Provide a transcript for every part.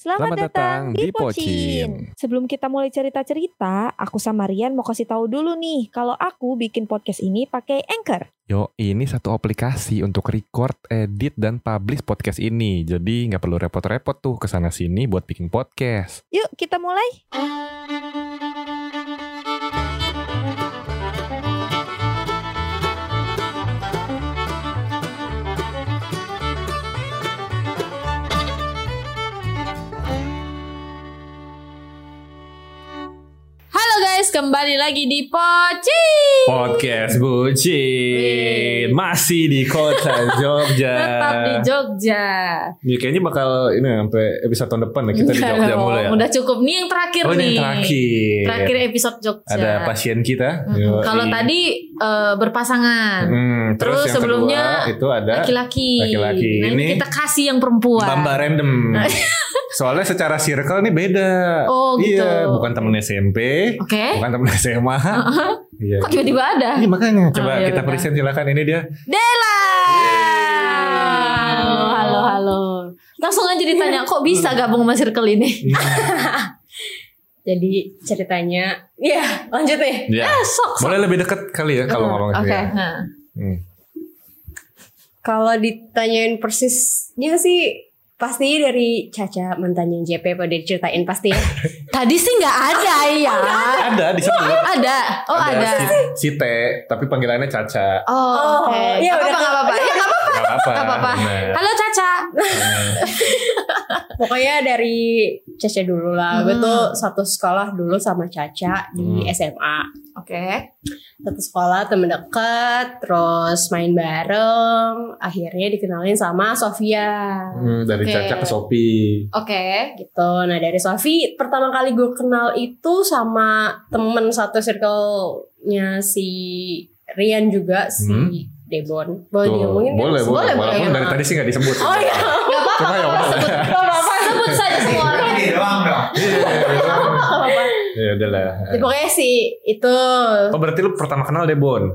Selamat, Selamat datang datang di Pocin. Sebelum kita mulai cerita-cerita, aku sama Rian mau kasih tahu dulu nih kalau aku bikin podcast ini pakai Anchor. Yo, ini satu aplikasi untuk record, edit, dan publish podcast ini. Jadi nggak perlu repot-repot tuh ke sana sini buat bikin podcast. Yuk kita mulai. Kembali lagi di Pocin. Podcast bucin masih di kota Jogja. Tetap di Jogja. Ya, kayaknya bakal ini sampai episode tahun depan ya kita di Jogja dong, mulai ya. Udah cukup nih yang terakhir oh, nih. yang terakhir. Terakhir episode Jogja. Ada pasien kita. Mm-mm. Yoi. Kalau tadi eh, berpasangan. Hmm, terus, Terus yang sebelumnya kedua itu ada Laki-laki. Laki-laki. Nah, ini Ini kita kasih yang perempuan. Mbak random. Soalnya secara circle nih beda. Oh, gitu. Iya, bukan temen SMP, Oke. bukan temen SMA. Iya. Kok tiba-tiba ada? Iya makanya coba Oh, ya kita udah. present silakan ini dia. Dela. Halo, halo, halo. Langsung aja ditanya, kok bisa gabung sama circle ini? Jadi ceritanya, ya lanjut nih. Ya. Eh, sok, sok. Boleh lebih dekat kali ya kalau ngomong Oke. ya. nah. Hmm. Kalau ditanyain persisnya sih pasti dari Caca mantannya JP pada diceritain pasti ya. Tadi sih nggak ada ya. Ada disebut. Ada. Oh ada. Si, si T, tapi panggilannya Caca. Oh, oke. Oh, iya, Apa udah apa. Ya nggak apa-apa. Gak apa-apa. Nggak apa-apa. Bener. Halo Caca. Pokoknya dari Caca dulu lah. Gue Hmm. tuh satu sekolah dulu sama Caca di Hmm. SMA. Oke. Satu sekolah temen deket, terus main bareng. Akhirnya dikenalin sama Sofia. Hmm, dari Oke. Caca ke Sopi. Oke. gitu. Nah dari Sofi pertama kali gue kenal itu sama temen satu circle-nya si Rian juga si Hmm. Debon. Boleh Tuh, diomongin kan? boleh, boleh. Boleh, Walaupun boleh. dari tadi sih gak disebut. Oh iya. Gak apa-apa. Ya udah. Sebut, gak apa-apa. Sebut saja semua orang. Ini doang dong. Iya, Gak apa-apa. Ya udahlah. Ya, pokoknya si itu Oh berarti lu pertama kenal Debon?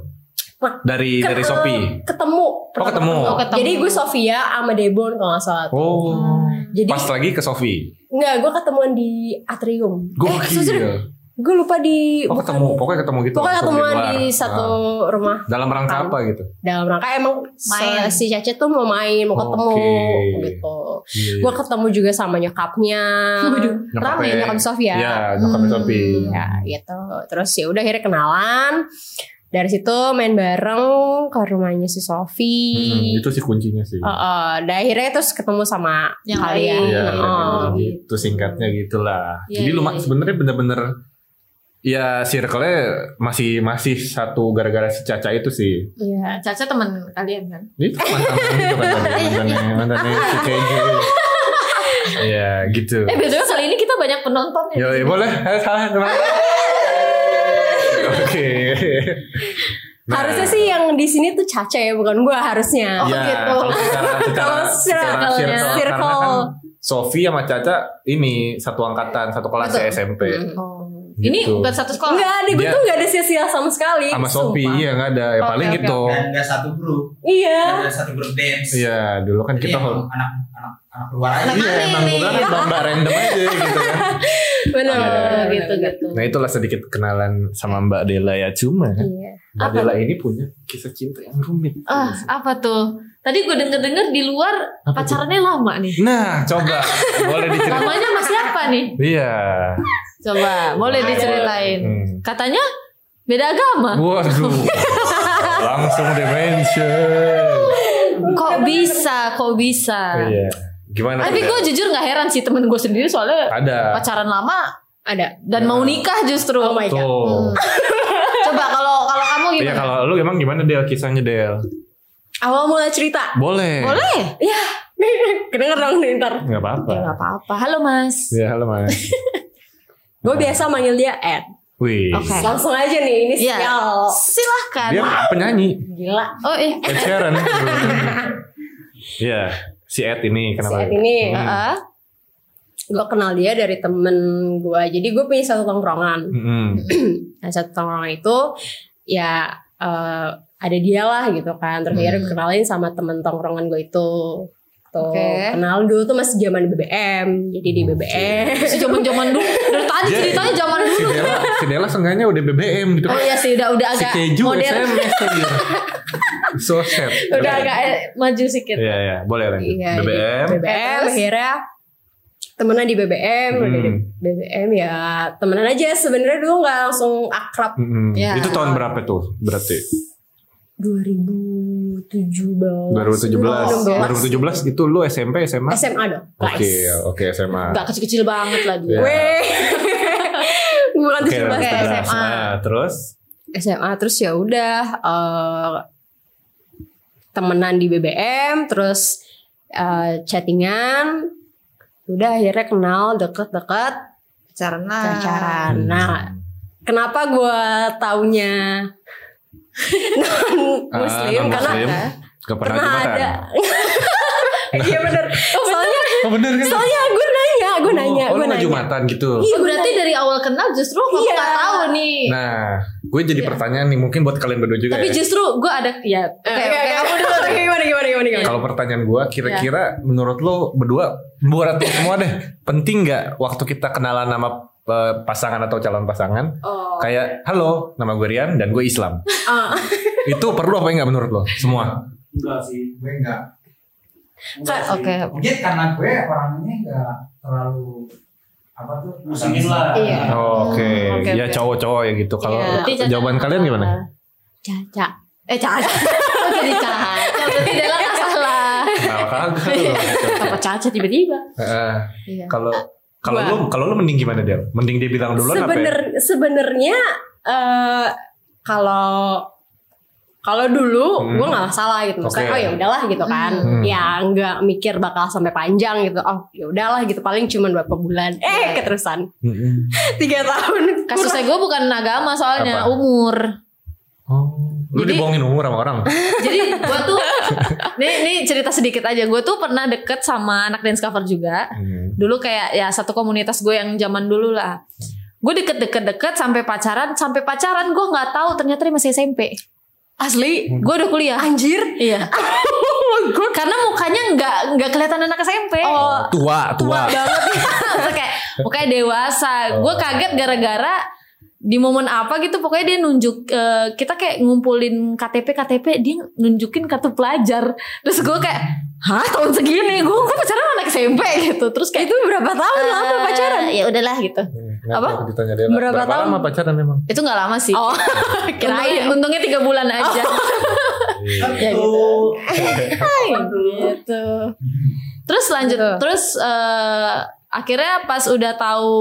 Dari dari Sopi. ketemu. Oh, ketemu. Oh, ketemu. Jadi gue Sofia sama Debon kalau nggak salah. tuh. Oh. Jadi Pas lagi ke Sofi. nggak gue ketemuan di atrium. Eh, Gokil. Gue lupa di. Oh bukan ketemu, di- pokoknya ketemu gitu. Pokoknya ketemuan luar. di satu Ah. rumah Dalam rangka Kan. apa gitu? dalam rangka emang Main. si Caca tuh mau main mau ketemu Oke. gitu Iya, gue ketemu juga sama nyokapnya Nyokapnya- rame nyokap Sofia Iya, nyokapnya Hmm. Sofi. ya gitu terus ya udah akhirnya kenalan dari situ main bareng ke rumahnya si Sofi Hmm, itu sih kuncinya sih. Oh, oh. Dan akhirnya terus ketemu sama Yang kalian. Iya, Oh. gitu singkatnya gitulah. Iya, Jadi lu mak- iya. sebenarnya bener-bener ya circle-nya masih masih satu gara-gara si Caca itu sih. Iya. Caca teman kalian kan? Itu mantan kan mantannya si Keju. Iya, gitu. Eh betul kali ini kita banyak penonton ya. Yo, ya, boleh. Salah teman. Oke. Nah, Harusnya sih yang di sini tuh Caca ya bukan gue harusnya. Oh, ya, gitu. kalau secara secara, circle, karena circle. kan Sofi sama Caca ini satu angkatan, satu kelas Betul. SMP. Hmm. Oh. Ini Gitu. bukan satu sekolah. Enggak ada, gue Dia- tuh gak ada sia-sia sama sekali. Sama sumpah. iya nggak ada. Ya Oke, paling oke, gitu. Dan gak satu grup. Iya. Dan gak satu grup dance. Iya, dulu kan Jadi kita emang anak anak anak luar aja. Anak Iya, aneh emang bukan mbak random aja gitu kan. Benar, Iya. benar, gitu gitu. Nah itulah sedikit kenalan sama Mbak Dela ya. Cuma Iya. Mbak Apa? Dela ini punya kisah cinta yang rumit. Ah, apa tuh? Tadi gue denger-denger di luar Apa pacarannya lama nih. Nah, coba boleh diceritain. Lamanya sama siapa nih? Iya. Coba, boleh diceritain. Hmm. Katanya beda agama. Waduh. Langsung di mention. Kok bisa? Kok bisa? Iya. Gimana? Tapi tuh, gue jujur nggak heran sih temen gue sendiri soalnya ada. pacaran lama Ada. dan mau nikah justru. Oh my God. Hmm. Coba kalau kalau kamu Iya gimana? kalau lu emang gimana Del kisahnya Del? Awal mulai cerita. Boleh. Boleh? Ya. Kedenger dong nih ntar. Nggak apa-apa. Ya nggak apa-apa. Halo Mas. Ya halo mas. Gue biasa manggil dia Ed. Wih. Oke. Langsung aja nih, ini Iya. sial. Silahkan. Dia penyanyi. Gila. Oh eh. Ed Sheeran. Iya. Si Ed ini Si kenapa? Ed ini. Hmm. Heeh. Gue kenal dia dari temen gue. Jadi gue punya satu tongkrongan. Mm-mm. Nah satu tongkrongan itu ya eh, ada dia lah gitu kan. Terus akhirnya gue kenalin sama temen tongkrongan gue itu. tuh. Oke. Kenal dulu tuh masih zaman BBM. Jadi di BBM. Si zaman-zaman dulu. Dari tadi Jadi- ceritanya zaman Si dulu. Dela, si Dela seenggaknya udah BBM gitu. Oh iya sih udah udah si agak Keju modern. SMS. So sad. Udah agak eh, maju sedikit. Iya iya, boleh lanjut. Iya, BBM. BBM Terus? akhirnya temenan di BBM udah Hmm. di BBM ya temenan aja sebenarnya dulu nggak langsung akrab Mm-mm. Ya. Itu tahun berapa tuh berarti? 2017 2017. 2017 itu lu SMP SMA? SMA dong Oke, oke SMA. Gak kecil-kecil banget lah dia. Weh. bukan Oke, 17 Oke, tahun. SMA. Nah, terus SMA terus ya udah eh, temenan di BBM terus eh, chattingan udah akhirnya kenal deket-deket Karena pacaran Hmm. nah kenapa gue taunya non muslim Ah, karena non-muslim. Gak pernah, pernah jumatan. ada iya bener soalnya Oh bener kan? soalnya gue nanya gue nanya oh, gue nggak nanya jumatan gitu. Iya berarti dari awal kenal justru kamu Iya. gak tahu nih. Nah, gue jadi pertanyaan nih mungkin buat kalian berdua juga Tapi ya. justru gue ada ya. Oke Oke, oke oke, kamu dulu. gimana gimana gimana gimana Kalau pertanyaan gue, kira-kira menurut lo berdua, buat lo semua deh, penting nggak waktu kita kenalan nama eh, pasangan atau calon pasangan, oh kayak halo, nama gue Rian dan gue Islam. ah. Itu perlu apa enggak menurut lo semua? Enggak sih, gue enggak. Enggak Ka- sih. oke. Mungkin karena gue orangnya enggak terlalu apa tuh musingin lah. Iya. Oh, Oke, Oke, ya oke. cowok-cowok ya gitu. Kalau Iya. Berarti Caca- jawaban kalian gimana? caca Eh Caca. Kok jadi Caca? Berarti gak salah. Nah, kagak. Apa Caca tiba-tiba? Eh, Iya. Kalau kalau lu kalau lu mending gimana dia? Mending dia bilang duluan apa? ya? Sebener sebenarnya eh kalau kalau dulu Hmm. gue nggak masalah gitu. Misalnya, oh ya udahlah gitu kan, Hmm. ya nggak mikir bakal sampai panjang gitu, oh ya udahlah gitu paling cuma berapa bulan, eh keterusan Mm-mm. tiga tahun. Kasusnya gue bukan agama soalnya Apa? umur. Oh, lu Jadi- dibohongin umur sama orang. Jadi gue tuh, nih, nih cerita sedikit aja. Gue tuh pernah deket sama anak dance cover juga. Hmm. Dulu kayak ya satu komunitas gue yang zaman dulu lah. Gue deket-deket-deket sampai pacaran, sampai pacaran gue nggak tahu ternyata dia masih SMP. Asli, Gue udah kuliah. anjir. Iya. Karena mukanya nggak nggak kelihatan anak SMP. Oh, Tua, tua. banget. Maksudnya kayak mukanya dewasa. Oh. Gue kaget gara-gara di momen apa gitu pokoknya dia nunjuk eh, kita kayak ngumpulin KTP KTP dia nunjukin kartu pelajar terus gue kayak hah tahun segini gue gue pacaran sama anak SMP gitu terus kayak itu berapa tahun lama eh, pacaran? ya udahlah gitu Nggak Apa? ditanya dia. Berapa tahun? lama pacaran emang? itu nggak lama sih Oh, untungnya, kirain. untungnya tiga bulan aja Iya. ya gitu gitu terus lanjut terus eh, akhirnya pas udah tahu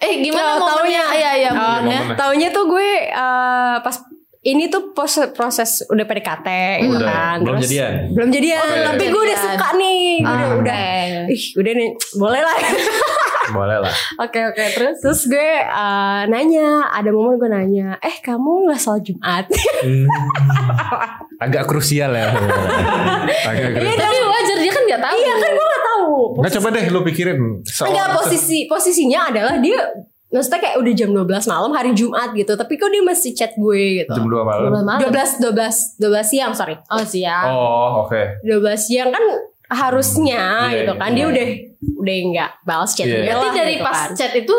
eh gimana Oh, momennya taunya. iya iya Oh, momennya. Taunya tuh gue eh, pas ini tuh proses, proses udah PDKT gitu Udah, kan. belum Terus- jadian. Belum jadian, Oke. tapi gue udah suka nih. Gue udah, Ah, udah oke. ih, udah nih, boleh lah. Boleh lah. Oke oke terus Terus gue eh, nanya, ada momen gue nanya, eh kamu nggak sholat Jumat? Hmm. Agak krusial ya. Agak krusial. tapi wajar dia kan nggak tahu Iya kan gue nggak coba deh lu pikirin. Enggak posisi posisinya adalah dia maksudnya kayak udah jam 12 malam hari Jumat gitu, tapi kok dia masih chat gue gitu. jam 2 malam. Bulan malam 12 12 12 siang, sorry. oh siap Oh, oke. 12 siang kan harusnya Iya, gitu kan iya. dia udah udah nggak balas chat Iya. gue berarti dari gitu pas kan. chat itu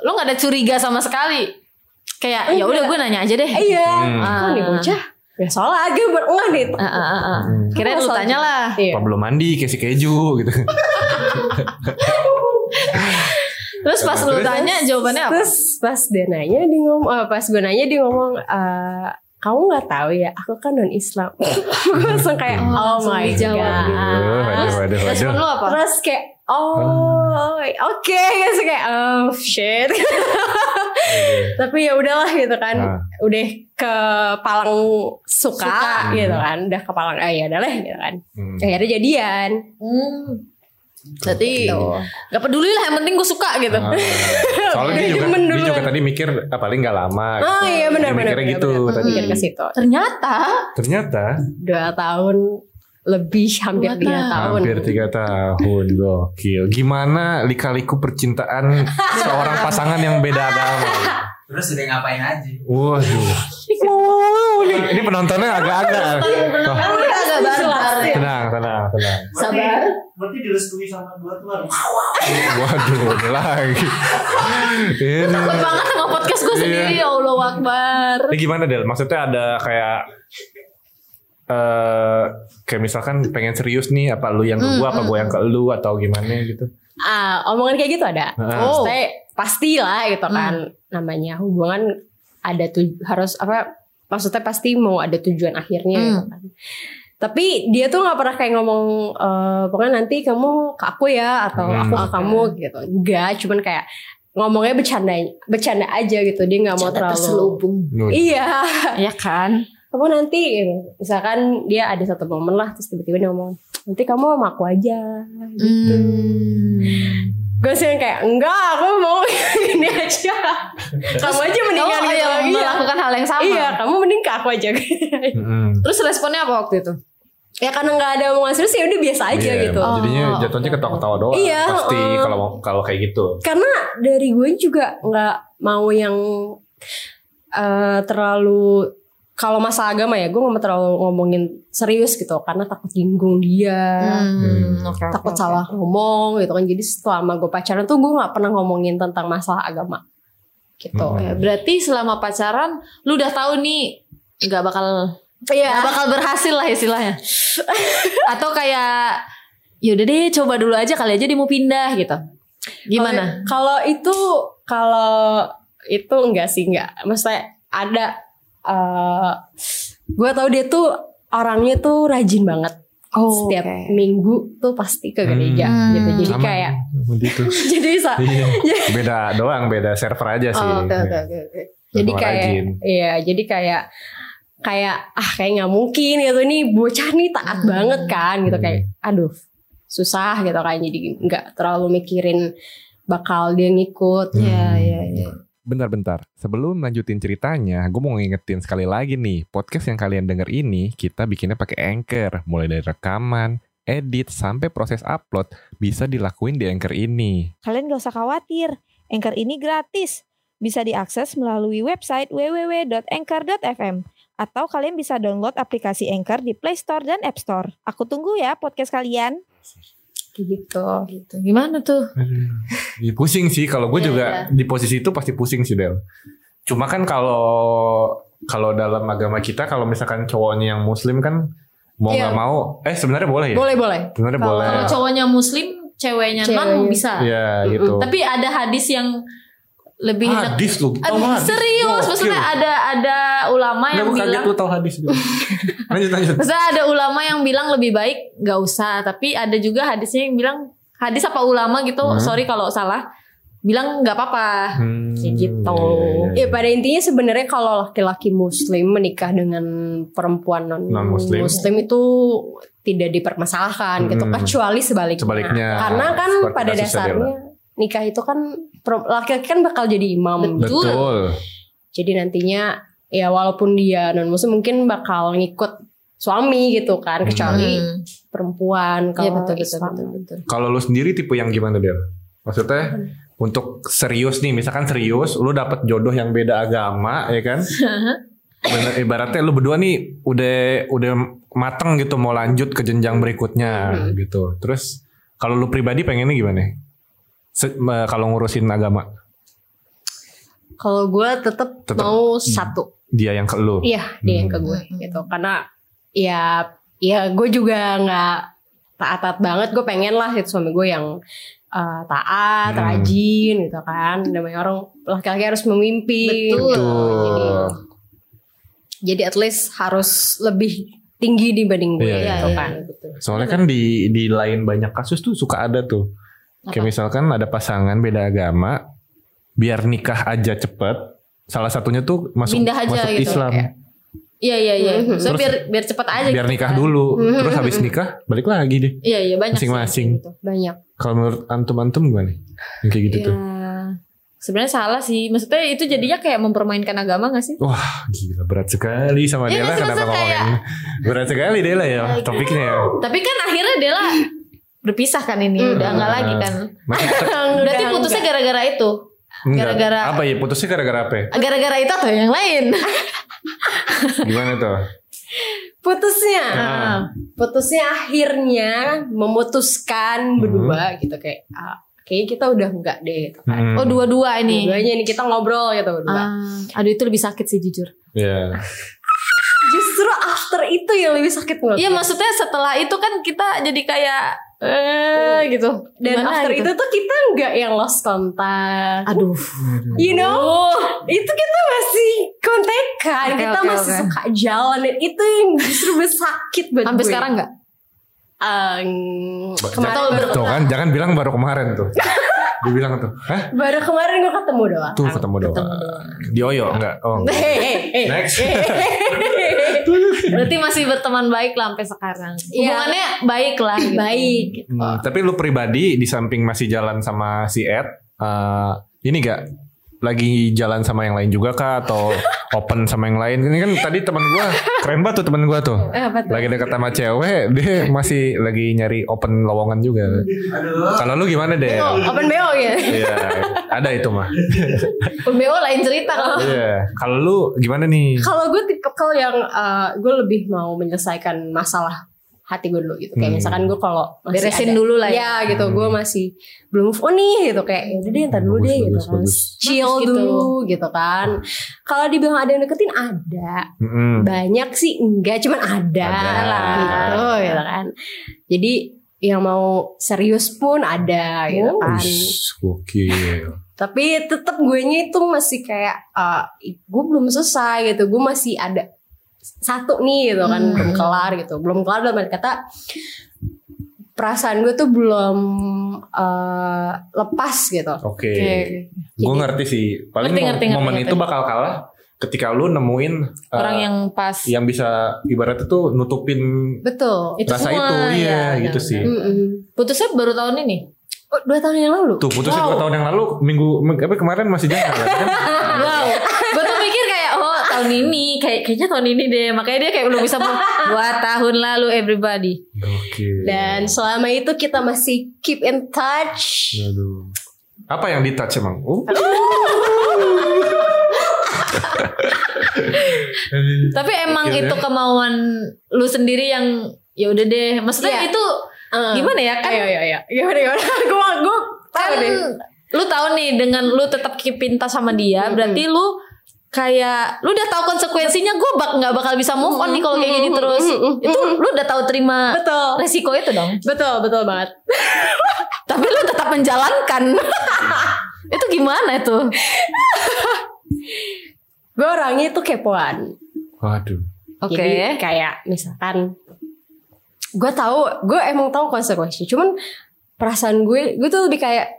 lo nggak ada curiga sama sekali kayak ya udah gue nanya aja deh iya Hmm. kok nih bocah ya sholat baru enggak nih Ah, ah, ah, ah. Hmm. kirain lu tanya lah iya. Apa belum mandi kasih keju gitu. terus pas lu Terus? tanya jawabannya apa terus pas dia nanya dia ngomong eh, pas gue nanya dia ngomong eh, kamu nggak tahu ya aku kan non Islam gue langsung kayak Oh, oh, my dijawab god gitu. Waduh, waduh, waduh, respon waduh. lu apa terus kayak oh oke gitu kayak oh shit tapi ya udahlah gitu kan Nah. udah ke palang suka, Suka. gitu kan udah ke palang ah ya udahlah gitu kan Hmm. akhirnya jadian hmm. Berarti Gitu. gak peduli lah yang penting gue suka gitu. Ah. Soalnya dia juga, dia juga tadi mikir ah, paling nggak lama. oh iya benar benar mikirnya benar, gitu benar. tadi. mikir ke situ Ternyata Ternyata dua tahun lebih hampir tiga tahun. hampir tiga tahun gokil. Gimana lika-liku percintaan seorang pasangan yang beda agama? Terus udah ngapain aja? Waduh. wow ini penontonnya agak-agak. Oh, Udah agak barbar. tenang, tenang, tenang. Sabar. Berarti direstui sama dua Tuhan. Waduh, ini lagi. Ini. Takut banget sama podcast gue sendiri. Ya Allah Akbar. Ini gimana Del? Maksudnya ada kayak eh kayak misalkan pengen serius nih apa lu yang ke gua apa gua yang ke lu atau gimana gitu. Ah, omongan kayak gitu ada. Heeh. Oh. Maksudnya pasti lah gitu kan. Namanya hubungan ada tuh harus apa? Maksudnya pasti mau ada tujuan akhirnya gitu kan. Tapi dia tuh nggak pernah kayak ngomong eh pokoknya nanti kamu ke aku ya atau Hmm. aku ke kamu gitu. Enggak, cuman kayak ngomongnya bercanda bercanda aja gitu. Dia nggak mau terlalu terselubung. Iya. Ya kan? Kamu nanti misalkan dia ada satu momen lah terus tiba-tiba dia ngomong nanti kamu sama aku aja gitu Hmm. gue sih yang kayak enggak aku mau ini aja kamu aja mendingan Kamu gitu yang Iya. melakukan hal yang sama. iya kamu mending ke aku aja Mm-mm. Terus responnya apa waktu itu? ya karena nggak ada omongan serius ya udah biasa aja Iya, gitu Jadinya Oh, jatuhnya ketawa-ketawa doang. Iya, Pasti uh. kalau kalau kayak gitu. karena dari gue juga nggak mau yang eh, terlalu kalau masalah agama ya gue nggak mau terlalu ngomongin serius gitu karena takut jinggung dia Hmm, oke, takut oke. salah ngomong gitu kan jadi selama gue pacaran tuh gue nggak pernah ngomongin tentang masalah agama gitu Hmm. Ya, berarti selama pacaran lu udah tahu nih nggak bakal Iya. nggak bakal berhasil lah istilahnya. Atau kayak yaudah deh coba dulu aja kali aja dia mau pindah gitu. Gimana? kalau itu kalau itu enggak sih enggak maksudnya ada eh gue tahu dia tuh orangnya tuh rajin banget Oh, setiap oke. minggu tuh pasti ke gereja Hmm. gitu jadi Sama, kayak begitu. jadi sa- Iya. Beda doang, beda server aja sih. Oh, oke, oke, oke. Jadi kayak rajin. iya, jadi kayak kayak ah kayak nggak mungkin gitu nih bocah nih taat Hmm. banget kan gitu Hmm. kayak aduh susah gitu kan jadi nggak terlalu mikirin bakal dia ngikut. Iya, iya, iya. Bentar-bentar, sebelum lanjutin ceritanya, gue mau ngingetin sekali lagi nih, podcast yang kalian denger ini, kita bikinnya pakai Anchor, mulai dari rekaman, edit, sampai proses upload, bisa dilakuin di Anchor ini. Kalian gak usah khawatir, Anchor ini gratis. Bisa diakses melalui website www.anchor.fm atau kalian bisa download aplikasi Anchor di Play Store dan App Store. Aku tunggu ya podcast kalian. Gitu. Gitu. Gimana tuh? Iya, pusing sih, kalau gue Iya, juga di posisi itu pasti pusing sih Del. Cuma kan kalau kalau dalam agama kita, kalau misalkan cowoknya yang muslim kan mau Iya. nggak mau, eh sebenarnya boleh ya? Boleh boleh. Sebenarnya boleh. Kalau cowoknya muslim, ceweknya non Ceweknya. bisa. Iya gitu. Tapi ada hadis yang lebih enak. hadis lu, Aduh, hadis? serius, Gokil. maksudnya ada ada ulama Nggak, yang kaget bilang lu tau hadis juga. lanjut lanjut. Maksudnya ada ulama yang bilang lebih baik gak usah, tapi ada juga hadisnya yang bilang hadis apa ulama gitu, Hmm. sorry kalau salah, bilang nggak apa-apa. Hmm, Kayak gitu. iya, iya, Ya pada intinya sebenarnya kalau laki-laki muslim menikah dengan perempuan non Non-muslim. muslim itu tidak dipermasalahkan gitu Hmm. kecuali sebaliknya. Sebaliknya. Karena kan pada dasarnya nikah itu kan laki-laki kan bakal jadi imam. Betul. Betul. Jadi nantinya ya walaupun dia non muslim mungkin bakal ngikut suami gitu kan kecuali Hmm. perempuan Iya kalau betul betul Islam. betul betul. Kalau lu sendiri tipe yang gimana Del? Maksudnya untuk serius nih, misalkan serius, lu dapet jodoh yang beda agama, ya kan? Bener, ibaratnya lu berdua nih udah udah mateng gitu mau lanjut ke jenjang berikutnya Hmm. gitu. Terus kalau lu pribadi pengennya gimana? Kalau ngurusin agama, Kalau gue tetap Tetep. mau satu. dia yang ke lu. Iya, dia yang ke Hmm. gue gitu. Karena ya ya gue juga nggak taat-taat banget. Gue pengen lah itu suami gue yang uh, taat, Hmm. rajin gitu kan. Namanya orang laki-laki harus memimpin. Betul. gitu. Jadi, Betul. jadi at least harus lebih tinggi dibanding gue Iya, iya, gitu iya. kan. Soalnya kan di di lain banyak kasus tuh suka ada tuh. Kayak misalkan ada pasangan beda agama, biar nikah aja cepet, salah satunya tuh masuk Pindah aja masuk gitu, Islam. kayak. Iya iya iya. Mhm. So Terus biar biar cepat aja. biar gitu nikah kan. dulu, Mhm. terus habis nikah balik lagi deh. Iya iya banyak. sih Masing-masing. gitu. Banyak. Kalau menurut antum-antum gimana? Yang kayak gitu Iya. tuh. Sebenarnya salah sih. Maksudnya itu jadinya kayak mempermainkan agama gak sih? Wah gila berat sekali sama Iya, Dela kenapa ngomongin kayak- Berat sekali Dela ya Kayak topiknya ya Tapi kan akhirnya Dela berpisah kan ini, Hmm. udah nggak lagi kan. Berarti putusnya gara-gara itu. Gara-gara- apa ya putusnya gara-gara apa? ya? Gara-gara itu atau yang lain? Gimana tuh? Putusnya. Ah. Putusnya akhirnya memutuskan Hmm. berdua gitu kayak ah, kayaknya kita udah enggak deh gitu kan. Hmm. Oh dua-dua ini. Dua-duanya ini kita ngobrol gitu berdua. Ah, aduh itu lebih sakit sih jujur. Ya. Justru after itu yang lebih sakit menurut Iya maksudnya setelah itu kan kita jadi kayak eh gitu. Dan Gimana after gitu? itu tuh kita nggak yang lost kontak. aduh. You know, itu kita masih kontekan, Oke, kita oke, masih oke. suka jalan dan itu yang justru sakit buat Sampai gue. sekarang nggak? Ba- kemarin Tuh kan jangan bilang baru kemarin tuh. Dibilang tuh. Hah? baru kemarin gue ketemu doang. Tuh ketemu doang. Di Oyo enggak? Oh. enggak. Hey, hey, hey. Next. Berarti masih berteman baik lah sampai sekarang. Iya. Hubungannya baik lah. Gitu. Baik. Hmm, tapi lu pribadi di samping masih jalan sama si Ed, eh, ini gak lagi jalan sama yang lain juga kah atau open sama yang lain? Ini kan tadi teman gua keren banget tuh teman gua tuh. Apa tuh? Lagi dekat sama cewek, dia masih lagi nyari open lowongan juga. Kalau lu gimana deh? Open BO ya. Iya, ada itu mah. PBO lain cerita kalau. Iya. Kalau lu gimana nih? Kalau gue tipikal yang uh, gue lebih mau menyelesaikan masalah hati gue dulu gitu. Kayak Hmm. misalkan gue kalau Beresin ada- dulu lah ya. Ya gitu, gue masih belum move on nih gitu kayak ya udah deh ntar dulu Bagus, deh gitu bagus, kan. bagus. Chill Bagus gitu. dulu gitu kan. Kalau dibilang ada yang deketin ada. Mm-mm. Banyak sih enggak, cuman ada, Ada. lah gitu, gitu kan. Jadi yang mau serius pun ada gitu kan. Wih, gokil. Tapi tetap gue itu masih kayak uh, gue belum selesai gitu. Gue masih ada satu nih gitu kan Hmm. belum kelar gitu. Belum kelar dalam arti kata perasaan gue tuh belum uh, lepas gitu. Oke. Oke. Gue ngerti sih. Paling Ngerti, ngerti, momen ngerti, itu ngerti. bakal kalah ketika lu nemuin uh, Orang yang pas. yang bisa ibaratnya tuh nutupin Betul. Itu rasa semua, itu iya ya, gitu benar, sih. Putusnya baru tahun ini. Oh, dua tahun yang lalu. Tuh putusnya Wow. dua tahun yang lalu minggu ming- apa kemarin masih jalan kan? Wow. Gue tuh mikir kayak oh tahun ini kayak kayaknya tahun ini deh. Makanya dia kayak belum bisa mau dua tahun lalu everybody. Oke. Dan selama itu kita masih keep in touch. Aduh. Apa yang di touch emang? Oh. Tapi emang Iya, itu kemauan lu sendiri yang ya udah deh. Maksudnya Iya. itu Uh, gimana ya kan? Ayo, ayo, ayo. Gimana, gimana? gue, gue tahu kan deh. lu tahu nih dengan lu tetap keep in touch sama dia, Mm-mm. berarti lu kayak lu udah tahu konsekuensinya gue bak nggak bakal bisa move on nih kalau kayak gini terus. Itu lu udah tahu terima Betul. resiko itu dong. Betul, betul banget. Tapi lu tetap menjalankan. itu gimana itu? Gue orangnya tuh kepoan. Waduh. Oke. Jadi kayak misalkan gue tahu, gue emang tahu konsekuensi. Cuman perasaan gue, gue tuh lebih kayak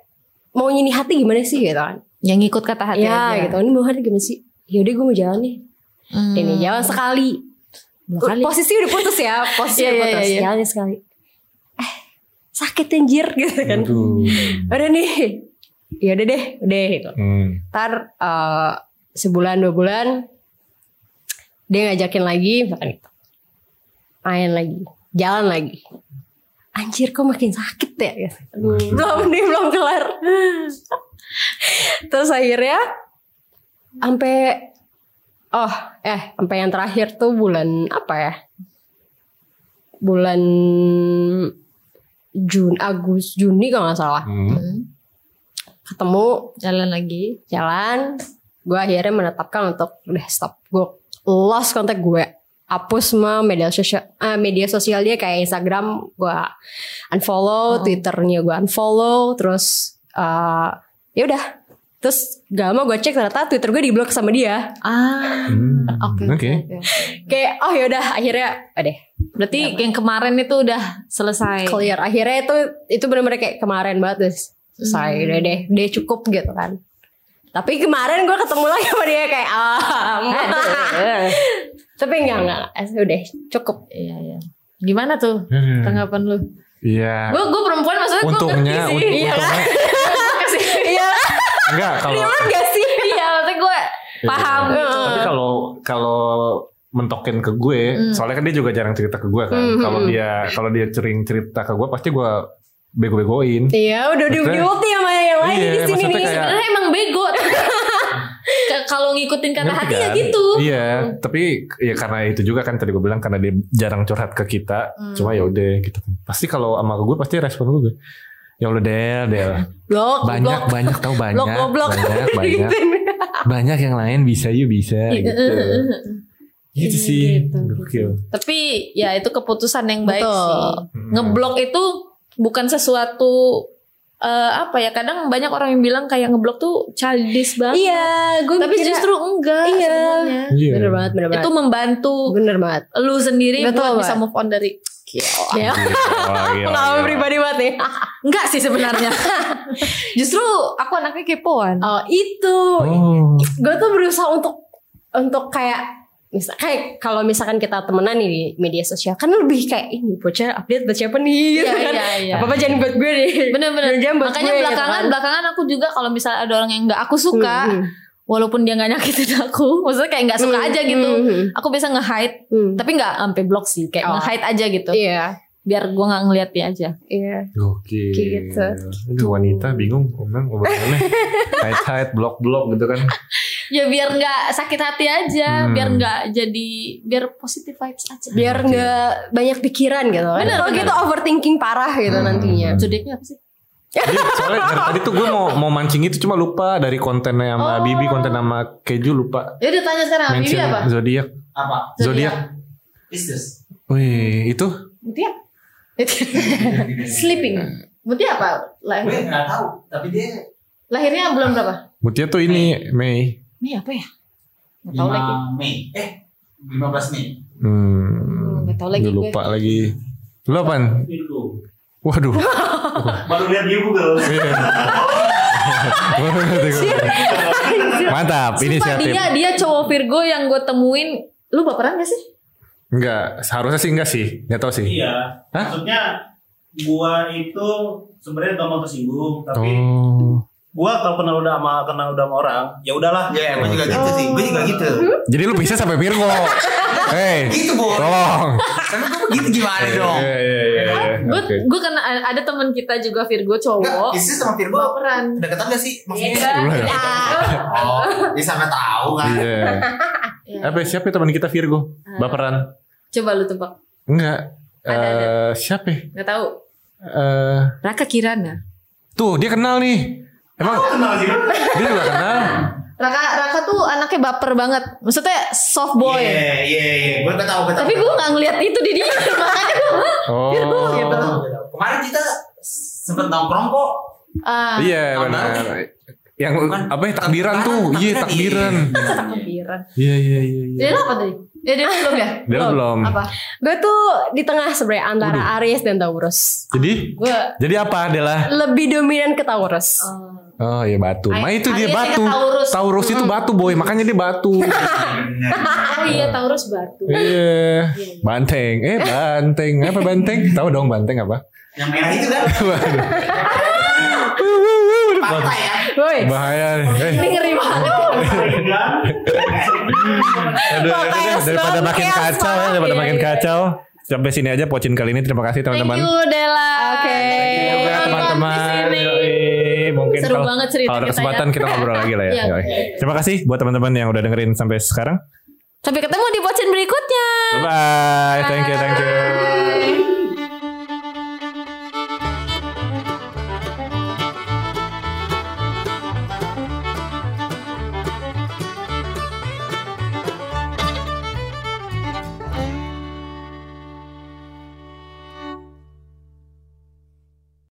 mau nyini hati gimana sih gitu kan? Yang ngikut kata hati ya aja. gitu. Ini mau hati gimana sih? Yaudah gue mau jalan nih. Hmm. Ini jalan sekali. Dua kali. Posisi udah putus ya, posisi Iya, udah iya, putus. iya, iya. Jalan sekali. Eh, sakit anjir gitu kan. Aduh. Udah nih. Ya udah deh, udah gitu. Hmm. Ntar eh, sebulan dua bulan dia ngajakin lagi misalkan gitu. Main lagi, jalan lagi. Anjir kok makin sakit ya. Belum nih belum kelar. Terus akhirnya sampai oh eh sampai yang terakhir tuh bulan apa ya? Bulan Jun Agus Juni kalau nggak salah Hmm. Ketemu Jalan lagi. jalan gue akhirnya menetapkan untuk udah stop gue lost kontak gue hapus semua media sosial eh, media sosial dia kayak Instagram gue unfollow Oh. Twitternya gue unfollow terus eh ya udah terus gak lama gue cek ternyata Twitter gue diblok sama dia Ah. Hmm. Oke. Oke. oke, oke. kayak oh yaudah akhirnya ada Berarti yang kemarin itu udah selesai. clear akhirnya itu itu benar-benar kayak kemarin banget deh selesai Hmm. udah deh dia cukup gitu kan tapi kemarin gue ketemu lagi sama dia kayak ah Aduh. tapi enggak enggak Eh, udah cukup Iya, iya. Gimana tuh Hmm. tanggapan lu? Iya. Gue gue perempuan maksudnya gue Untungnya, ngerti sih. un- Iya kan? enggak kalau enggak sih Iya, maksudnya gue paham Iya. gitu. Tapi kalau kalau mentokin ke gue, Hmm. soalnya kan dia juga jarang cerita ke gue kan. Hmm, Kalau hmm. dia kalau dia sering cerita ke gue, pasti gue bego-begoin. iya udah di sama yang lain Iya, di sini nih kayak- Sebenarnya emang bego, ngikutin kata Ngerti hati ya kan? gitu. Iya, tapi ya karena itu juga kan tadi gue bilang karena dia jarang curhat ke kita. Hmm. Cuma ya udah gitu kan. Pasti kalau sama gue pasti respon gue. Ya Allah Del, Del. Blok, Banyak blok. banyak tahu banyak. Blok, goblok. Banyak banyak. banyak yang lain bisa yuk bisa Iya, gitu. Gitu sih. Gitu. Gokil. Tapi ya itu keputusan yang baik Betul. sih. Hmm. Ngeblok itu bukan sesuatu eh, apa ya? Kadang banyak orang yang bilang kayak ngeblok tuh childish banget. Iya, gue Tapi justru enggak Iya. sebenarnya. Iya. bener banget, bener banget. Itu membantu bener banget. lu sendiri Betul, buat bisa move on dari Ya. Gila, gila, Pengalaman gila. pribadi banget nih. Enggak sih sebenarnya. Justru aku anaknya kepoan. Oh itu, Oh. gue tuh berusaha untuk untuk kayak misal kayak kalau misalkan kita temenan nih di media sosial kan lebih kayak ini bocah update buat siapa nih gitu Iya, kan. iya, iya. Apa apa jangan buat gue deh. Bener-bener. Makanya gue, gitu belakangan kan. belakangan aku juga kalau misalnya ada orang yang nggak aku suka, Hmm, hmm. Walaupun dia nggak nyakitin aku, maksudnya kayak nggak suka Hmm, aja gitu, hmm. aku bisa nge-hide, Hmm. tapi nggak sampai blok sih, kayak Oh. nge-hide aja gitu, Iya, biar gua nggak ngeliat dia aja. iya. Gokil. Gitu. Aduh, wanita bingung ngomong ngomongnya. Hide-hide, blok-blok gitu kan. Ya biar nggak sakit hati aja, Hmm. biar nggak jadi, biar positive vibes aja. Biar nggak banyak pikiran gitu kan. Bener, Kalau gitu overthinking parah gitu Hmm. nantinya. Zodiaknya apa sih? Jadi soalnya dari tadi tuh gue mau mau mancing itu cuma lupa dari kontennya sama Oh. Bibi, konten sama Keju lupa. Ya udah tanya sekarang, Bibi Mention apa? zodiak. Apa? Zodiak. Pisces. Wih, itu Mutia? Sleeping. Mutia apa? Gue Lahir, nggak tahu, tapi dia lahirnya bulan berapa? Mutia tuh ini Mei. Ini apa ya? Nggak tahu 5 lagi. Mei. Eh, 15 Mei. Hmm. Nggak tahu lagi gue. lupa lagi. Lu apaan? Waduh. Baru lihat di Google. Iya. Mantap, Sumpah inisiatif. dia dia cowok Virgo yang gue temuin. Lu baperan gak sih? Enggak, seharusnya sih enggak sih. Enggak tahu sih. Iya. Hah? Maksudnya gua itu sebenarnya gak mau tersinggung, tapi Oh. gua kalau kenal udah sama kenal udah sama orang, ya udahlah. Ya, gue juga gitu sih. Gue juga gitu. Jadi lu bisa sampai Virgo. Hei, Gitu, Bo. tolong. Tapi gue begitu gimana dong? Iya, iya, iya, iya. Gue gue kena ada teman kita juga Virgo Enggak, cowok. Pisces sama Virgo Baperan. deketan gak sih? Maksudnya? Iya. Udah. Oh, dia sampai tahu kan? Iya. Iya. Apa siapa ya teman kita Virgo? Baperan. Coba lu tebak. Enggak. Ada, ada. Eh, siapa? ya? Gak tahu. Eh, Raka Kirana. tuh dia kenal nih. Emang Kenal sih. dia juga kenal. Raka Raka tuh anaknya baper banget. Maksudnya soft boy. Iya, iya, iya. Gue gak tahu, gue tahu. Tapi gue gak ngeliat itu di dia. Makanya gue Oh. gitu. Kemarin kita sempet nongkrong kok. ah, Iya benar. Yang Bukan. apa ya takbiran tuh? Iya takbiran. takbiran. Iya iya iya. iya. Dia lu apa tadi? Ya dia belum ya? Dia belum. Apa? Gue tuh di tengah sebenarnya antara Aries dan Taurus. Jadi Gue jadi apa Dela? Lebih dominan ke Taurus. Oh iya batu. Ma itu dia Aries batu. ke Taurus. Taurus itu batu boy, makanya dia batu. Oh iya Taurus batu. Iya. Banteng. Eh banteng. Apa banteng? Tahu dong banteng apa? Yang merah itu kan? Pantai ya? Woi, Bahaya nih. Eh, Ini ngeri banget. Aduh, daripada makin kacau ya, daripada Iya, makin iya. kacau. Sampai sini aja pocin kali ini. Terima kasih Thank teman-teman. you Dela. Oke. Thank you juga teman-teman. di sini. Yoi. Mungkin Seru kalau, banget cerita kalau ada kita kesempatan ya. kita ngobrol lagi lah ya. Yoi. Terima kasih buat teman-teman yang udah dengerin sampai sekarang. Sampai ketemu di pocin berikutnya. Bye bye. Thank you, thank you.